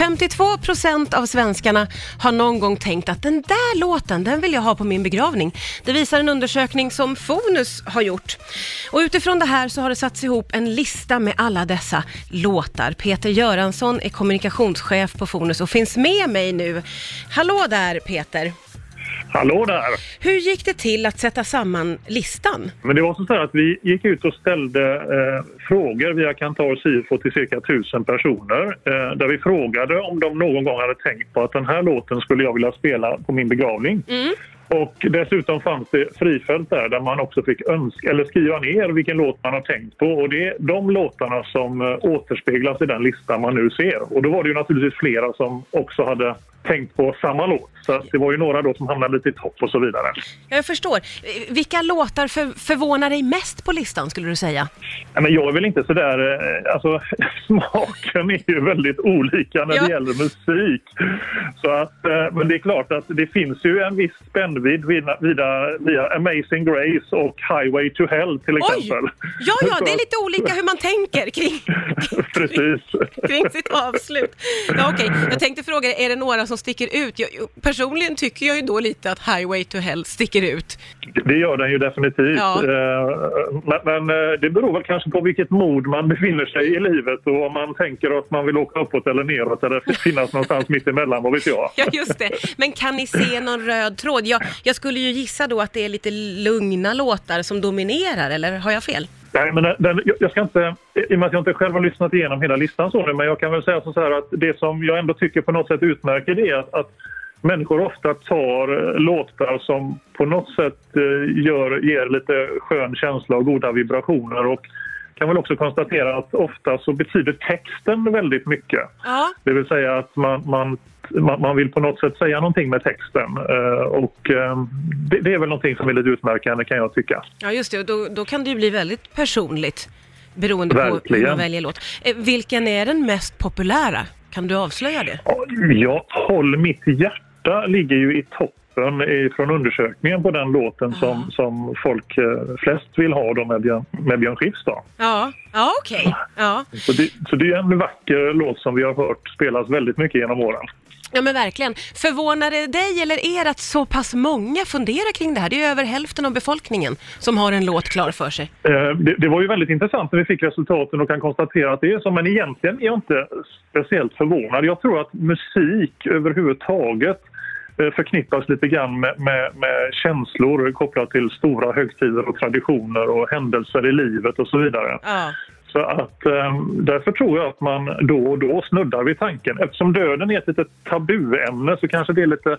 52 procent av svenskarna har någon gång tänkt att den där låten, den vill jag ha på min begravning. Det visar en undersökning som Fonus har gjort. Och utifrån det här så har det satts ihop en lista med alla dessa låtar. Peter Göransson är kommunikationschef på Fonus och finns med mig nu. Hallå där Peter! Hallå där! Hur gick det till att sätta samman listan? Men det var så här att vi gick ut och ställde eh, frågor via Kantar Sifo till cirka tusen personer eh, där vi frågade om de någon gång hade tänkt på att den här låten skulle jag vilja spela på min begravning. Mm. Och dessutom fanns det frifält där där man också fick önska eller skriva ner vilken låt man har tänkt på. Och det är de låtarna som eh, återspeglas i den lista man nu ser. Och då var det ju naturligtvis flera som också hade tänkt på samma låt. Så det var ju några då som hamnade lite i topp och så vidare. Jag förstår. Vilka låtar för, förvånar dig mest på listan skulle du säga? Nej, men jag är väl inte sådär... eh, Alltså, smaken är ju väldigt olika när Ja. det gäller musik. Så att, eh, men det är klart att det finns ju en viss spännvidd via, via, via Amazing Grace och Highway to Hell till Oj! exempel. Ja, ja, Så det är lite olika hur man tänker kring, Precis. kring sitt avslut. Ja, okej. Jag tänkte fråga, är det några som sticker ut? Jag, personligen tycker jag ju då lite att Highway to Hell sticker ut. Det gör den ju definitivt. Ja. Eh, Men, men eh, det beror väl kanske på vilket mod man befinner sig i livet och om man tänker att man vill åka uppåt eller neråt eller finnas någonstans mitt emellan, vad vet jag. Ja, just det. Men kan ni se någon röd tråd? Jag, jag skulle ju gissa då att det är lite lugna låtar som dominerar, eller har jag fel? Nej, men den, jag- ska inte, i och med att jag inte själv har lyssnat igenom hela listan så nu, men jag kan väl säga så här att det som jag ändå tycker på något sätt utmärker det är att, att människor ofta tar eh, låtar som på något sätt eh, gör, ger lite skön känsla och goda vibrationer och kan väl också konstatera att ofta så betyder texten väldigt mycket. Ja, Det vill säga att man, man, man, vill på något sätt säga någonting med texten eh, och eh, det, är väl någonting som är lite utmärkande kan jag tycka. ja just det. Då, då kan det ju bli väldigt personligt beroende på hur Verkligen. man väljer låt. Eh, Vilken är den mest populära? Kan du avslöja det? Ja, Håll mitt hjärta ligger ju i toppen från undersökningen på den låten som, som folk eh, flest vill ha då med Björn, med Björn Skifs. Då. Ja, ja okej. Ja. Så, det, så det är en vacker låt som vi har hört spelas väldigt mycket genom åren. ja, men verkligen. Förvånar det dig eller er att så pass många funderar kring det här? Det är ju över hälften av befolkningen som har en låt klar för sig. Eh, Det, det var ju väldigt intressant när vi fick resultaten och kan konstatera att det är så. Men egentligen är jag inte speciellt förvånad. Jag tror att musik överhuvudtaget förknippas lite grann med, med, med känslor kopplat till stora högtider och traditioner och händelser i livet och så vidare. Ja. Så att eh, därför tror jag att man då och då snuddar vid tanken. Eftersom döden är ett litet tabuämne så kanske det är lite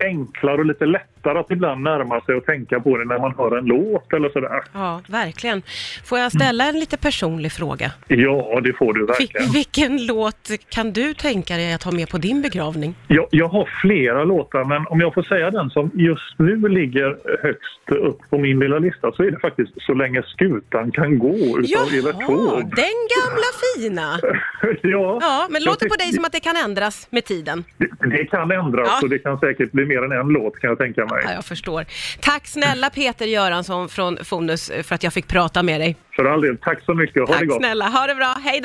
enklare och lite lättare att ibland närma sig och tänka på det när man hör en låt eller sådär. Ja, verkligen. Får jag ställa en lite personlig fråga? Ja, det får du Vil- verkligen. vilken låt kan du tänka dig att ha med på din begravning? Jag, jag har flera låtar, men om jag får säga den som just nu ligger högst upp på min lilla lista så är det faktiskt Så länge skutan kan gå utav Evert Taube. den gamla fina! ja, Ja, men låter på dig som att det kan ändras med tiden. Det, det kan ändras Ja. och det kan säkert bli mer än en låt kan jag tänka mig. Ja, jag förstår. Tack snälla Peter Göransson från Fonus för att jag fick prata med dig. För all del, tack så mycket. Ha det Tack gott. snälla, ha det bra, hej då!